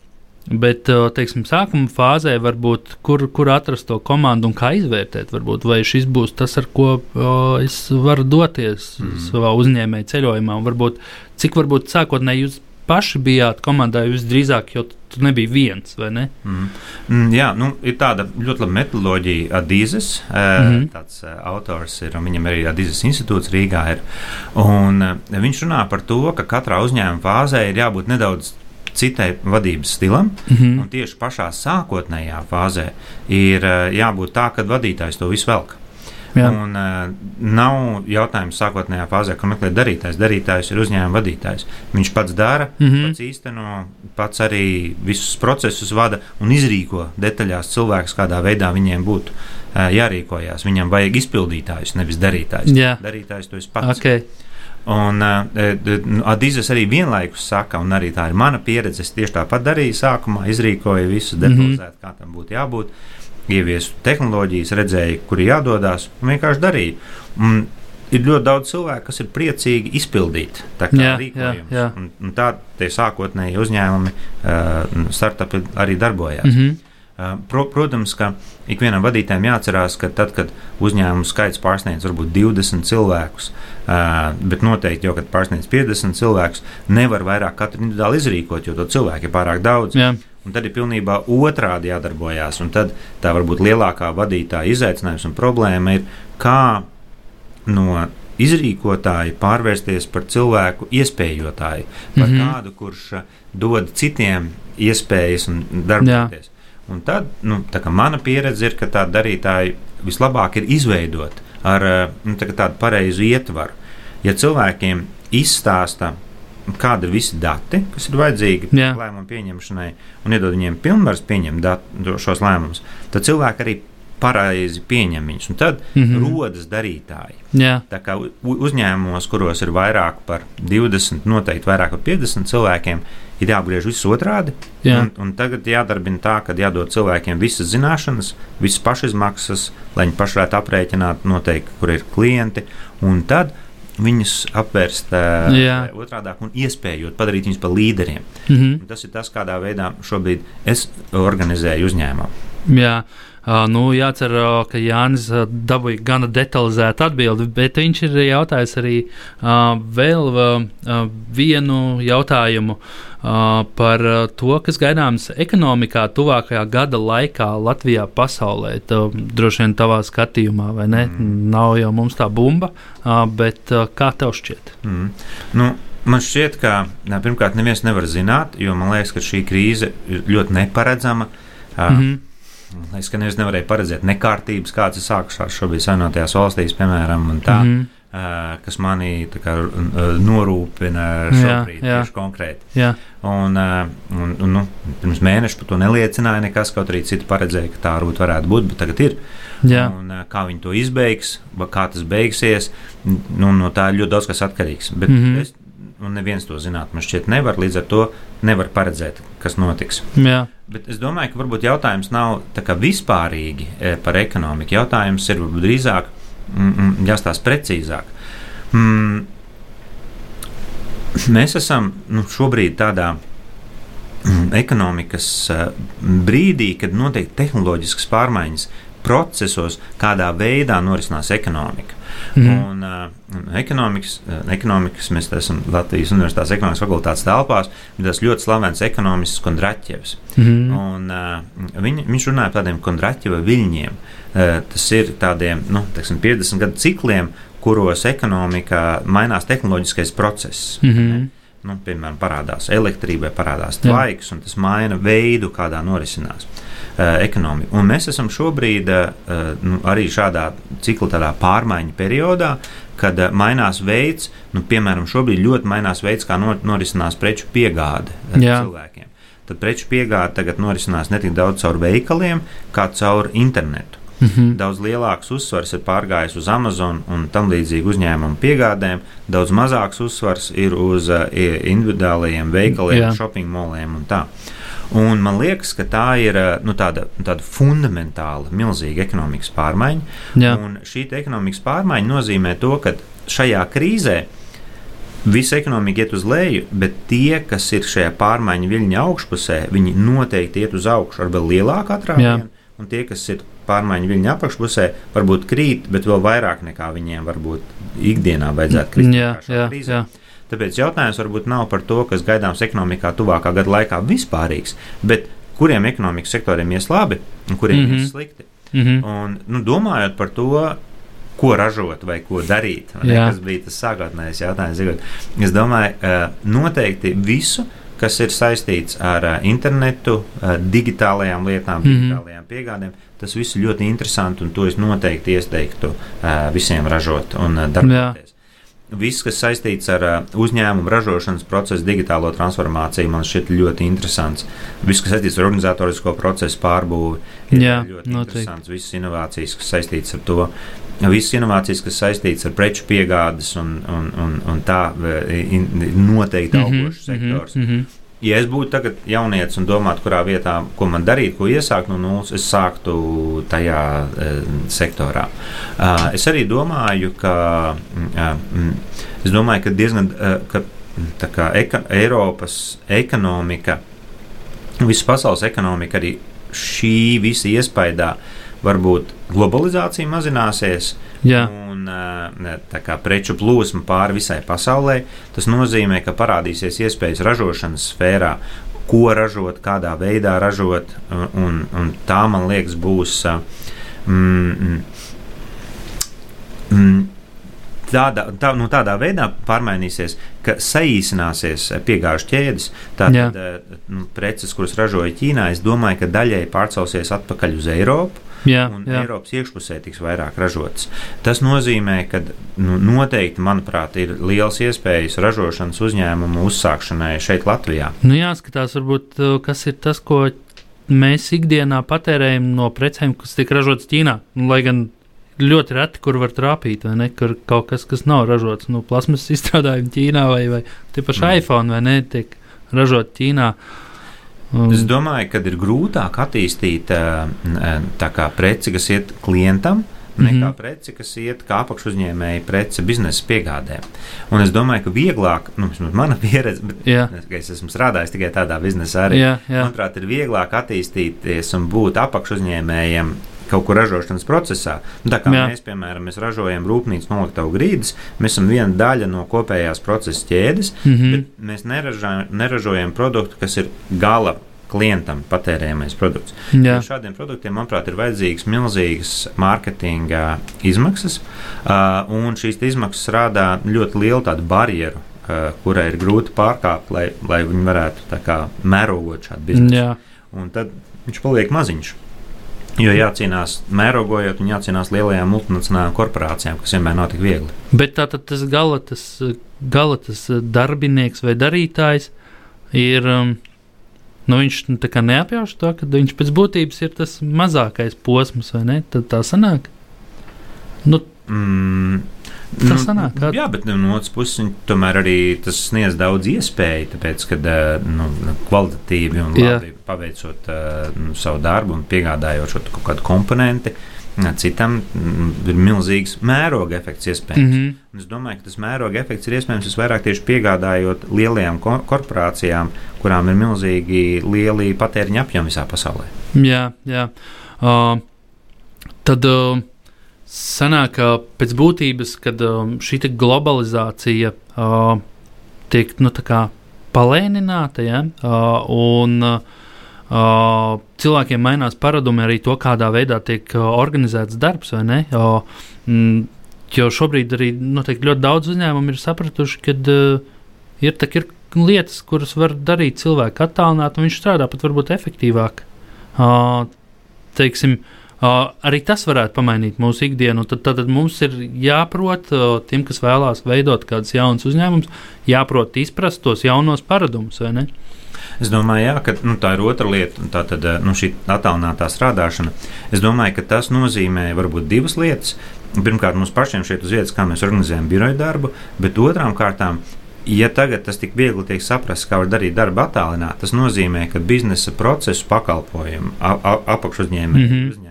Bet, teiksim, sākuma fāzē varbūt kur, kur atrast to komandu un kā izvērtēt, varbūt, vai šis būs tas, ar ko o, es varu doties mm. savā uzņēmēja ceļojumā. Varbūt, cik varbūt sākotnēji jūs paši bijāt komandā, jūs drīzāk jau tu nebija viens, vai ne? Mm. Mm, jā, nu, ir tāda ļoti laba metodoloģija, Adīzes. Mm -hmm. Tāds autors ir, un viņam arī Adīzes institūts Rīgā ir. Un viņš runā par to, ka katrā uzņēmuma fāzē ir jābūt nedaudz citai vadības stilam. Mm -hmm. Un tieši pašā sākotnējā fāzē ir jābūt tā, ka vadītājs to visu velk. Jā. Un, uh, nav jautājums sākotnējā fāzē, kur meklēt darītājs. Darītājs ir uzņēmuma vadītājs. Viņš pats dara, mm -hmm. pats īsteno, pats arī visus procesus vada un izrīko detaļās cilvēkus, kādā veidā viņiem būtu uh, jārīkojās. Viņam vajag izpildītājus, nevis darītājus. Jā. Darītājs to es pats. Okay. Un uh, Adīzes arī vienlaikus saka, un arī tā ir mana pieredze. Es tieši tāpat darīju sākumā, izrīkoju visu detalizēti, mm -hmm. kā tam būtu jābūt ieviesu tehnoloģijas, redzēju, kur jādodas un vienkārši darīju. Un ir ļoti daudz cilvēku, kas ir priecīgi izpildīt. Un, un tā tie sākotnēji uzņēmumi, uh, startupi arī darbojās. Mm -hmm. Pro, protams, ka ikvienam vadītājam jāatcerās, ka tad, kad uzņēmuma skaits pārsniedz varbūt 20 cilvēkus, bet noteikti jau, kad pārsniedz 50 cilvēkus, nevar vairāk katru individuāli izrīkot, jo to cilvēku ir pārāk daudz. Jā. Un tad ir pilnībā otrādi jādarbojās. Un tad tā varbūt lielākā vadītāja izaicinājums un problēma ir, kā no izrīkotāju pārvērsties par cilvēku iespējotāju, par mm -hmm. kādu, kurš dod citiem iespējas un darboties. Jā. Un tad, nu, tā mana pieredze ir, ka tādu darītāju vislabāk ir izveidot ar nu, tā tādu pareizu ietvaru. Ja cilvēkiem izstāsta kādi ir visi dati, kas ir vajadzīgi Jā. lēmumu pieņemšanai, un iedod viņiem pilnvaras pieņemt datu, šos lēmumus, tad cilvēki arī pareizi pieņem viņus. Un tad mm -hmm. rodas darītāji. Jā. Tā kā uzņēmumos, kuros ir vairāk par 20, noteikti vairāk par 50 cilvēkiem, ir jāapgriež viss otrādi. Jā. Un, un tagad jādarbina tā, ka jādod cilvēkiem visas zināšanas, visas pašizmaksas, lai viņi paši varētu aprēķināt, noteikti, kur ir klienti. Un tad viņus apvērst uh, otrādi un iespējot padarīt viņus par līderiem. Mm -hmm. Un tas ir tas, kādā veidā šobrīd es organizēju uzņēmumu. Jā. Uh, nu, jācer, uh, ka Jānis uh, dabūja gana detalizētu atbildi, bet viņš ir jautājis arī vēl vienu jautājumu. Par to, kas gaidāms ekonomikā tuvākajā gada laikā Latvijā, pasaulē. Tā, droši vien tavā skatījumā, vai ne? Mm. Nav jau mums tā bumba, bet kā tev šķiet? Mm. Nu. Man šķiet, ka nā, pirmkārt, neviens nevar zināt, jo man liekas, ka šī krīze ir ļoti neparedzama. Mm -hmm. Es ka neviens nevarēja paredzēt nekārtības, kādas ir sākušās šobrīd Savienotajās valstīs, piemēram, un tā. Mm -hmm kas manī kā, norūpina šobrīd jā, jā. tieši konkrēti. Jā. Un, un, un, nu, pirms mēneša par to neliecināja nekas, kaut arī citi paredzēja, ka tā rūta varētu būt, bet tagad ir. Jā. Un, kā viņi to izbeigs, kā tas beigsies, nu, no tā ļoti daudz kas atkarīgs. Bet mm -hmm. es, un neviens to zināt, man šķiet, nevar. Līdz ar to nevar paredzēt, kas notiks. Jā. Bet es domāju, ka varbūt jautājums nav vispārīgi par ekonomiku. Jautājums ir drīzāk mm, mm, jāstāsta precīzāk. Mm, mēs esam nu, šobrīd tādā mm, ekonomikas uh, brīdī, kad notiek tehnoloģiskas pārmaiņas procesos, kādā veidā norisinās ekonomika. Mm. Un, uh, ekonomikas, uh, ekonomikas, mēs esam Latvijas Universitātes ekonomikas fakultātes telpās, ir tas ļoti slavens ekonomists Kondraķevs. Mm. Un, uh, viņ, viņš runāja par tādiem Kondraķeva viļņiem. Tas ir tādiem nu, teksim, 50 gadu cikliem, kuros ekonomikā mainās tehnoloģiskais process. Mm -hmm. nu, piemēram, parādās elektrība, parādās tvaiks, un tas maina veidu, kādā norisinās uh, ekonomika. Un mēs esam šobrīd uh, nu, arī šādā cikla pārmaiņu periodā, kad uh, mainās veids, nu, piemēram, šobrīd ļoti mainās veids, kā nor norisinās preču piegāde uh, cilvēkiem. Tad preču piegāde tagad norisinās ne tik daudz caur veikaliem, kā caur internetu. Mm -hmm. Daudz lielāks uzsvars ir pārgājis uz Amazon un tam līdzīgu uzņēmumu piegādēm, daudz mazāks uzsvars ir uz uh, individuālajiem veikaliem, Jā. shopping moliem un tā. Un man liekas, ka tā ir uh, nu, tāda, tāda fundamentāla, milzīga ekonomikas pārmaiņa. Jā. Un šī ekonomikas pārmaiņa nozīmē to, ka šajā krīzē Visa ekonomika iet uz leju, bet tie, kas ir šajā pārmaiņu viļņa augšpusē, viņi noteikti iet uz augšu ar vēl lielāku atrāvienu. Un tie, kas ir pārmaiņu viļņa apakšpusē, varbūt krīt, bet vēl vairāk nekā viņiem varbūt ikdienā vajadzētu krist. Jā, jā, jā. Tāpēc jautājums varbūt nav par to, kas gaidāms ekonomikā tuvākā gada laikā vispārīgs, bet kuriem ekonomikas sektoriem ies labi un kuriem mm -hmm. ies slikti. Mm -hmm. Un, nu, domājot par to, ko ražot vai ko darīt. Ne, kas bija tas sākotnējais jautājums? Es domāju, noteikti visu, kas ir saistīts ar internetu, digitālajām lietām, mm -hmm. digitālajām piegādēm. Tas viss ir ļoti interesanti, un to es noteikti ieteiktu visiem ražot un darboties. Viss, kas saistīts ar uzņēmumu ražošanas procesu, digitālo transformāciju, man šķiet ļoti interesants. Viss, kas saistīts ar organizatorisko procesu pārbūvi, ir Jā, ļoti noteikti. interesants. Visas inovācijas, kas saistīts ar to, visas inovācijas, kas saistītas ar preču piegādes un, un, un, un tā noteikti mhm, augošs mm -hmm, sektors. Mm -hmm. Ja es būtu tagad jaunietis un domātu, kurā vietā, ko man darīt, ko iesākt no nulles, es sāktu tajā e, sektorā. Uh, es arī domāju, ka, uh, es domāju, ka diezgan uh, ka, kā, eka, Eiropas ekonomika, visas pasaules ekonomika arī šī visa iespējā varbūt globalizācija mazināsies. Jā. Un tā kā preču plūsma pāri visai pasaulē, tas nozīmē, ka parādīsies iespējas ražošanas sfērā, ko ražot, kādā veidā ražot, un, un tā, man liekas, būs. Mm, mm, tādā, tā, nu, tādā veidā pārmainīsies, ka saīsināsies piegāžu ķēdes. Tātad nu, preces, kuras ražoja Ķīnā, es domāju, ka daļai pārcelsies atpakaļ uz Eiropu jā, un jā. Eiropas iekšpusē tiks vairāk ražotas. Tas nozīmē, ka nu, noteikti, manuprāt, ir liels iespējas ražošanas uzņēmumu uzsākšanai šeit, Latvijā. Nu, jāskatās, varbūt, uh, kas ir tas, ko mēs ikdienā patērējam no precēm, kas tiek ražotas Ķīnā. Nu, lai gan ļoti reti, kur var trāpīt, vai ne? Kur kaut kas, kas nav ražots no nu, plasmas *laughs* izstrādājuma Ķīnā, vai, vai tie paši mm. iPhone, vai ne, tiek ražot Ķīnā. Uh, Mm. Es domāju, ka ir grūtāk attīstīt kā, preci, kas iet klientam, nekā mm -hmm. preci, kas iet kā apakšuzņēmēji preci biznesa piegādē. Un es domāju, ka vieglāk, nu, mana *laughs* pieredze, bet yeah. es esmu strādājis tikai tādā biznesā arī, yeah, yeah. manuprāt, ir vieglāk attīstīties un būt apakšuzņēmējiem kaut kur ražošanas procesā. Nu, tā kā Jā. mēs, piemēram, mēs ražojam rūpnīcas noliktavu grīdas, mēs esam viena daļa no kopējās procesa ķēdes, mm -hmm. bet mēs neražojam, neražojam produktu, kas ir gala klientam patērējamais produkts. Ja šādiem produktiem, manuprāt, ir vajadzīgas milzīgas mārketinga izmaksas, uh, un šīs izmaksas rādā ļoti lielu barjeru. Uh, kurai ir grūti pārkāpt, lai, lai viņi varētu kā, mērogot šādu biznesu. Jā. Un tad viņš paliek maziņš. Jo jācīnās mērogojot un jācīnās lielajām multinacionālajām korporācijām, kas vienmēr nav tik viegli. Bet tātad tas gala, tas, gala tas darbinieks vai darītājs ir. Um, Nu, viņš neapjauš to, ka viņš pēc būtības ir tas mazākais posms, vai ne? Tad tā sanāk. Nu, mm, nu, sanāk, kā... Jā, bet no otras puses tomēr arī tas sniedz daudz iespēju, tāpēc, ka nu, kvalitatīvi un labi jā. paveicot nu, savu darbu un piegādājot šo kaut kādu komponentu. Citam ir milzīgs mēroga efekts iespējams. Mm -hmm. Es domāju, ka tas mēroga efekts ir iespējams visvairāk tieši piegādājot lielajām ko korporācijām, kurām ir milzīgi lieli patēriņa apjomi visā pasaulē. Jā, jā. Uh, tad. Uh, sanāk, ka pēc būtības, kad um, šī globalizācija uh, tiek nu, palēnināta, ja, uh, un uh, cilvēkiem mainās paradumi arī to, kādā veidā tiek uh, organizēts darbs, vai ne? Uh, mm, jo šobrīd arī noteikti ļoti daudz uzņēmumu ir sapratuši, ka uh, ir, ir lietas, kuras var darīt cilvēku attālināt, un viņš strādā pat varbūt efektīvāk. Uh, teiksim, Uh, arī tas varētu pamainīt mūsu ikdienu. Tad, tad, tad mums ir jāprot, tiem, kas vēlās veidot kādus jaunus uzņēmumus, jāprot izprast tos jaunos paradumus? Es domāju, jā, ka nu, tā ir otra lieta, tā tad nu, šī attālinātā strādāšana. Es domāju, ka tas nozīmē varbūt divas lietas. Pirmkārt, mums pašiem šeit uz vietas, kā mēs organizējam biroju darbu, bet otrām kārtām ja tagad tas tik viegli tiek saprasts, kā var darīt darbu attālināti, tas nozīmē, ka biznesa procesu pakalpojumu apakšuzņēmēju mm -hmm.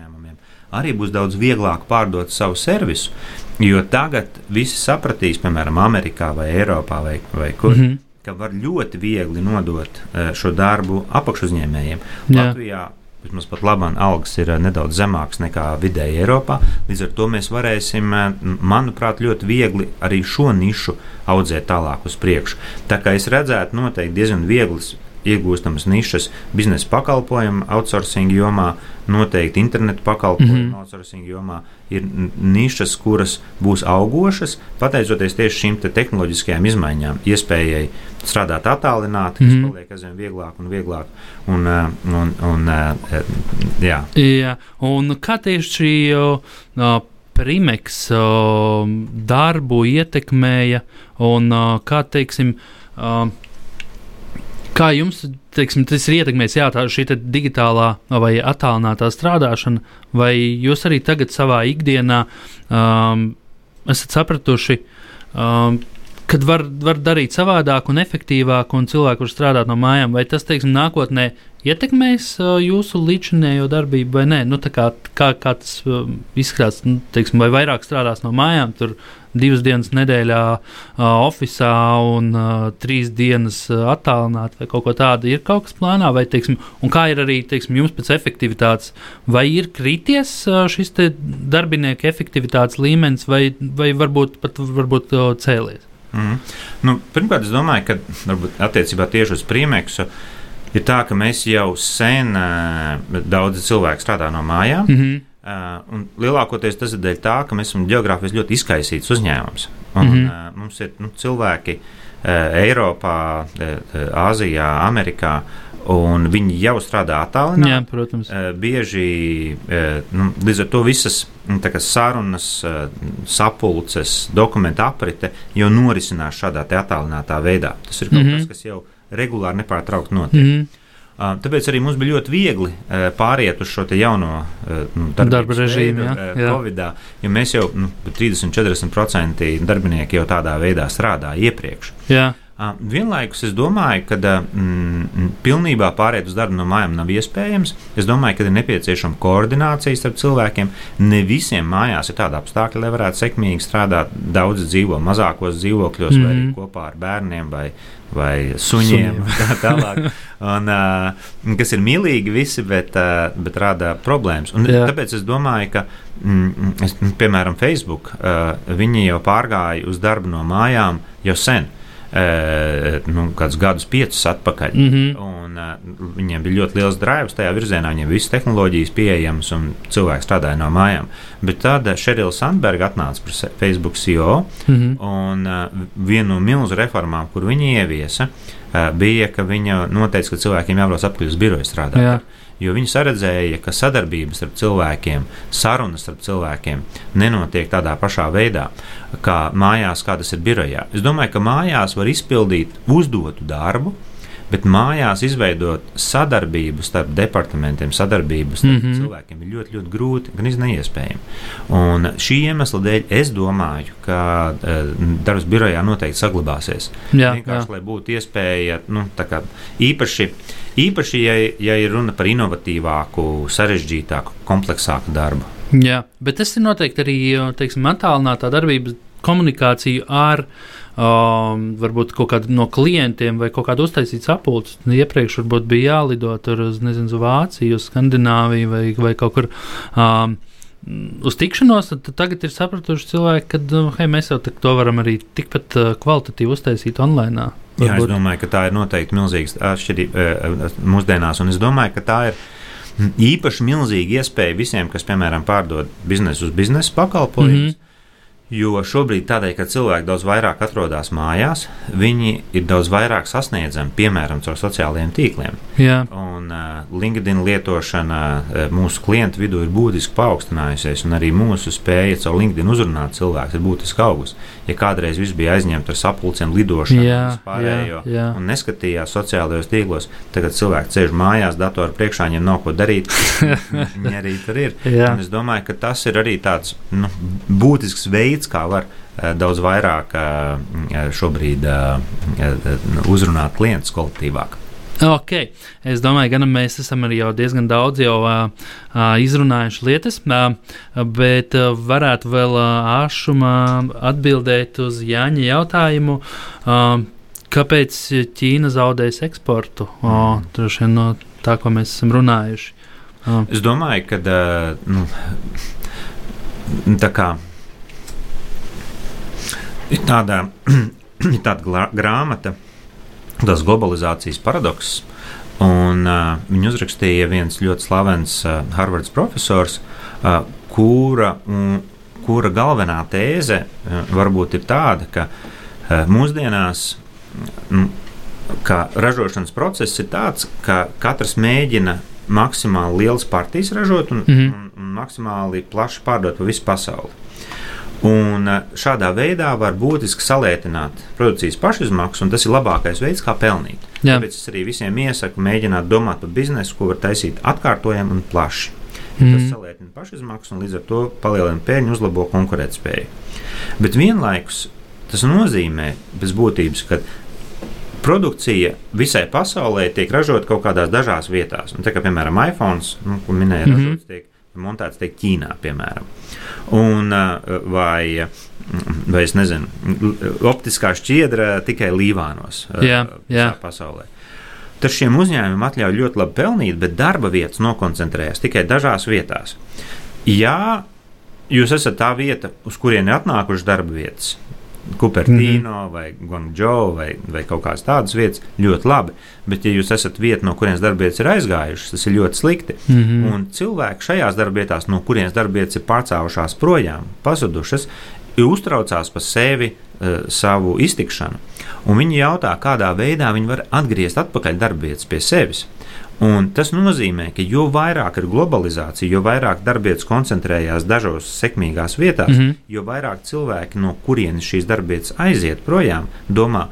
Arī būs daudz vieglāk pārdot savu servisu. Jo tagad visi sapratīs, piemēram, Amerikā vai Eiropā vai, vai kur. Mm -hmm. Ka var ļoti viegli nodot šo darbu apakšuzņēmējiem. Jā. Latvijā Vismaz pat labāk algas ir nedaudz zemākas nekā vidēji Eiropā. Līdz ar to mēs varēsim, manuprāt, ļoti viegli arī šo nišu audzēt tālāk uz priekšu. Tā kā es redzētu, noteikti diezgan vieglas iegūstamas nišas biznesa pakalpojumu outsourcing jomā, noteikti internetu pakalpojumu mm -hmm. outsourcing jomā. Ir nišas, kuras būs augošas, pateicoties tieši šīm te tehnoloģiskajām izmaiņām, iespējai strādāt attālināti, kas mm -hmm. paliek aizvien vieglāk un vieglāk. Un, eh, un, un, eh, jā. Jā, un kā tieši šī Primeks darbu ietekmēja un kā teiksim, Kā jums teiksim, tas ir ietekmējis jā, šī digitālā vai attālinātā strādāšana, vai jūs arī tagad savā ikdienā um, esat sapratuši, um, kad var, var darīt savādāk un efektīvāk, un cilvēki var strādāt no mājām, vai tas, teiksim, nākotnē ietekmēs uh, jūsu līdzinējo darbību vai nē? Nu, kā, kā, kā tas uh, izskatās, nu, teiksim, vai vairāk strādās no mājām, tur divas dienas nedēļā oficiālā un uh, trīs dienas attālināti vai kaut ko tādu. Ir kaut kas plānā, vai teiksim, kā ir arī teiksim, jums pēc efektivitātes, vai ir krities šis darbinieku efektivitātes līmenis, vai, vai varbūt pat varbūt, cēlies? Mm. Nu, pirmkārt, es domāju, ka varbūt, attiecībā tieši uz priemeksu ir tā, ka mēs jau sen daudzi cilvēki strādā no mājām. Mm -hmm. Uh, lielākoties tas ir dēļ tā, ka mēs esam geogrāfiski ļoti izkaisīts uzņēmums. Un, mm -hmm. mums ir nu, cilvēki uh, Eiropā, Āzijā, Amerikā. Un viņi jau strādā attālināti. Jā, protams. Bieži nu, līdz ar to visas nu, sarunas, sapulces, dokumentu aprite jau norisinās šādā attālinātā veidā. Tas ir kaut mm -hmm. kas, kas jau regulāri nepārtraukti notiek. Mm -hmm. Tāpēc arī mums bija ļoti viegli pāriet uz šo jauno nu, darba režīmu, ja, Covid-19, jo mēs jau nu, 30-40% darbinieki jau tādā veidā strādāja iepriekš. Jā. Vienlaikus es domāju, ka mm, pilnībā pāriet uz darbu no mājām nav iespējams. Es domāju, ka ir nepieciešama koordinācija starp cilvēkiem. Ne visiem mājās ir tāda apstākļa, lai varētu sekmīgi strādāt. Daudz dzīvo mazākos dzīvokļos, mm -hmm. vai mhm. kopā ar bērniem vai, vai suņiem. suņiem. *laughs* Tā tālāk. Un, uh, kas ir mīlīgi visi, bet, uh, bet rada problēmas. Un, Jā. tāpēc es domāju, ka, mm, es, piemēram, Facebook, uh, viņi jau pārgāja uz darbu no mājām jau sen. Uh, nu, kādus gadus, piecus atpakaļ. Mm -hmm. un, uh, viņiem bija ļoti liels drives tajā virzienā, viņiem visas tehnoloģijas pieejamas un cilvēki strādāja no mājām. Bet tad Šerila Sandberga atnāca par Facebook CEO mm -hmm. un uh, vienu no milzu reformām, kur viņi ieviesa, uh, bija, ka viņa noteica, ka cilvēkiem jābrauc apkārt uz biroju strādāt. Jā jo viņi saredzēja, ka sadarbības starp cilvēkiem, sarunas starp cilvēkiem nenotiek tādā pašā veidā, kā mājās, kā tas ir birojā. Es domāju, ka mājās var izpildīt uzdotu darbu, bet mājās izveidot sadarbību starp departamentiem, sadarbību starp mm -hmm. cilvēkiem ir ļoti, ļoti grūti, gan neiespējami. Un šī iemesla dēļ es domāju, ka uh, darbs birojā noteikti saglabāsies. Jā, Vienkārši, jā. lai būtu iespēja, nu, kā, īpaši, īpaši ja, ja ir runa par inovatīvāku, sarežģītāku, kompleksāku darbu. Jā, bet tas ir noteikti arī teiksim, attālinātā darbības komunikācija ar um, varbūt kaut kādu no klientiem vai kaut kādu uztaisītu sapulci. Iepriekš varbūt bija jālido tur uz, nezinu, uz Vāciju, uz Skandināviju vai, vai kaut kur. Um, Uz tikšanos tagad ir sapratuši cilvēki, ka nu, hei, mēs jau to varam arī tikpat uh, kvalitatīvi uztaisīt online. Varbūt. Jā, es domāju, ka tā ir noteikti milzīga atšķirība uh, mūsdienās, un es domāju, ka tā ir īpaši milzīga iespēja visiem, kas, piemēram, pārdod biznesu uz biznesa pakalpojumus. Mm -hmm. Jo šobrīd, tādēļ, ka cilvēki daudz vairāk atrodas mājās, viņi ir daudz vairāk sasniedzami, piemēram, caur sociālajiem tīkliem. Jā. Un uh, LinkedIn lietošana uh, mūsu klientu vidū ir būtiski paaugstinājusies, un arī mūsu spēja caur LinkedIn uzrunāt cilvēkus ir būtiski augusi. Ja kādreiz viss bija aizņemts ar sapulcēm, lidošanu, jā, pārējo, jā, jā. un neskatījās sociālajos tīklos, tagad cilvēki sēž mājās, datoru priekšā, viņiem nav ko darīt. *laughs* Viņi arī tur ir. Es domāju, ka tas ir arī tāds nu, būtisks veids kā var eh, daudz vairāk eh, šobrīd eh, uzrunāt klientus kolektīvāk. Okay. Es domāju, ka mēs esam arī jau diezgan daudz jau, uh, uh, izrunājuši lietas, uh, bet uh, varētu vēl uh, āšumā atbildēt uz Jāņa jautājumu. Uh, kāpēc Ķīna zaudēs eksportu? Uh, Droši vien no tā, ko mēs esam runājuši. Uh. Es domāju, ka uh, nu, tā kā ir tāda, *clears throat* tāda grāmata tas globalizācijas paradoks. Un, uh, viņu uzrakstīja viens ļoti slavens uh, Harvards profesors, uh, kura, um, kura galvenā tēze uh, varbūt ir tāda, ka uh, mūsdienās um, ka ražošanas process ir tāds, ka katrs mēģina maksimāli liels partijas ražot un, mm -hmm. un, un maksimāli plaši pārdot pa visu pasauli. Un eh, šādā veidā var būtiski salētināt produkcijas pašizmaksu, un tas ir labākais veids, kā pelnīt. Jā. Tāpēc es arī visiem iesaku mēģināt domāt par biznesu, ko var taisīt atkārtojami un plaši. Mm. Tas salētina pašizmaksu un līdz ar to palielina peļņu, uzlabo konkurētspēju. Bet vienlaikus tas nozīmē bez būtības, ka produkcija visai pasaulē tiek ražota kaut kādās dažās vietās. Un, tā kā piemēram iPhone, nu, ko minēja, mm -hmm. ražots tiek montēts tiek Ķīnā, piemēram. Un, vai, vai es nezinu, optiskā šķiedra tikai Līvānos jā, jā. pasaulē. Tas šiem uzņēmumiem atļauj ļoti labi pelnīt, bet darba vietas nokoncentrējas tikai dažās vietās. Ja jūs esat tā vieta, uz kurieni atnākušas darba vietas, Kupertīno mm -hmm. vai Guangzhou vai, vai kaut kādas tādas vietas, ļoti labi. Bet, ja jūs esat vieta, no kurienes darbvietas ir aizgājušas, tas ir ļoti slikti. Mm -hmm. Un cilvēki šajās darbvietās, no kurienes darbvietas ir pārcēlušās projām, pazudušas, uztraucās par sevi, uh, savu iztikšanu. Un viņi jautā, kādā veidā viņi var atgriezt atpakaļ darbvietas pie sevis. Un tas nozīmē, ka jo vairāk ir globalizācija, jo vairāk darbietas koncentrējās dažos sekmīgās vietās, mm -hmm. jo vairāk cilvēki, no kurienes šīs darbietas aiziet projām, domā,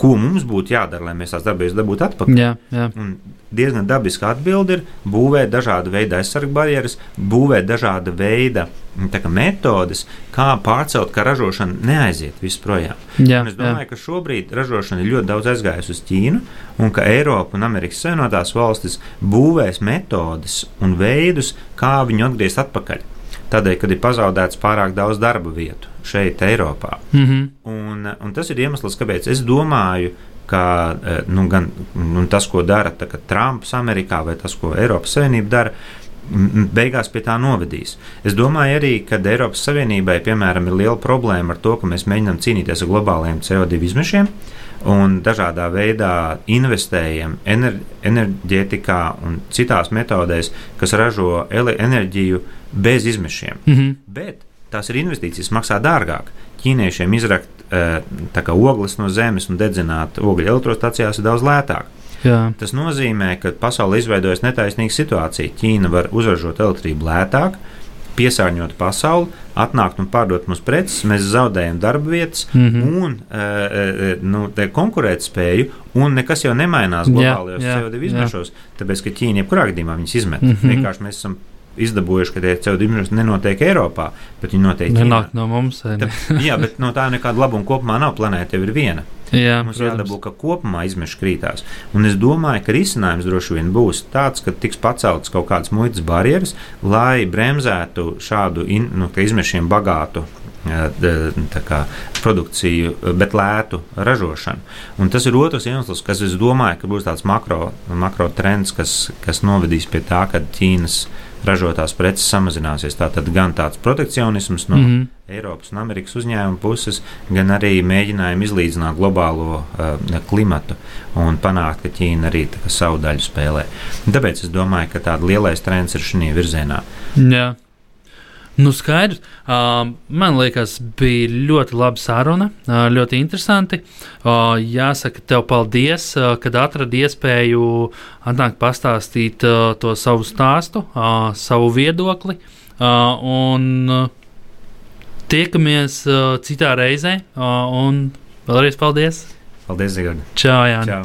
ko mums būtu jādara, lai mēs tās darbības dabūtu atpakaļ. Jā, jā. Un diezgan dabiska atbilde ir būvēt dažāda veida aizsargu barjeras, būvēt dažāda veida kā, metodes, kā pārcelt, ka ražošana neaiziet visprojām. Jā, un es domāju, jā. ka šobrīd ražošana ir ļoti daudz aizgājusi uz Ķīnu, un ka Eiropa un Amerikas Savienotās valstis būvēs metodes un veidus, kā viņu atgriezt atpakaļ. Tādēļ, kad ir pazaudēts pārāk daudz darba vietu šeit, Eiropā. Mm -hmm. un, un tas ir iemesls, kāpēc es domāju, ka e, nu, gan nu, tas, ko dara Trumps Amerikā, vai tas, ko Eiropas Savienība dara, beigās pie tā novedīs. Es domāju arī, ka Eiropas Savienībai, piemēram, ir liela problēma ar to, ka mēs mēģinām cīnīties ar globāliem CO2 izmešiem. Uh, un dažādā veidā investējam ener enerģētikā un citās metodēs, kas ražo enerģiju bez izmešiem. Mm -hmm. Bet tās ir investīcijas, maksā dārgāk. Ķīniešiem izrakt e, ogles no zemes un dedzināt ogļu elektrostacijās ir daudz lētāk. Jā. Tas nozīmē, ka pasaulē izveidojas netaisnīga situācija. Ķīna var uzražot elektrību lētāk, piesārņot pasauli, atnākt un pārdot mums preces, mēs zaudējam darba vietas mm -hmm. un uh, nu, konkurētspēju, un nekas jau nemainās globālajos CO2 izmešos, tāpēc ka Ķīna jebkurā gadījumā viņas izmet. Mm -hmm. Vienkārši mēs esam izdabūjuši, ka tie CO2 izmešas nenotiek Eiropā, bet viņi notiek Ķīnā. no mums. Tā, jā, bet no tā nekāda labuma kopumā nav. Planēta jau ir viena. Jā, Mums protams. jādabū, ka kopumā izmeši krītās. Un es domāju, ka risinājums droši vien būs tāds, ka tiks paceltas kaut kādas muitas barjeras, lai bremzētu šādu in, nu, izmešiem bagātu kā, produkciju, bet lētu ražošanu. Un tas ir otrs iemesls, kas, es domāju, ka būs tāds makro, makro trends, kas, kas novedīs pie tā, ka Ķīnas ražotās preces samazināsies. Tātad gan tāds protekcionisms no mm -hmm. Eiropas un Amerikas uzņēmuma puses, gan arī mēģinājumi izlīdzināt globālo uh, klimatu un panākt, ka Ķīna arī savu daļu spēlē. Tāpēc es domāju, ka tāds lielais trends ir šajā virzienā. Jā. Nu, skaidrs. Uh, man liekas, bija ļoti laba saruna, uh, ļoti interesanti. Uh, jāsaka, tev paldies, uh, kad atradi iespēju atnākt pastāstīt uh, to savu stāstu, uh, savu viedokli. Uh, un uh, tiekamies uh, citā reizē, uh, un vēlreiz paldies! Paldies, Zigorda! Čau, Jāni! Čau.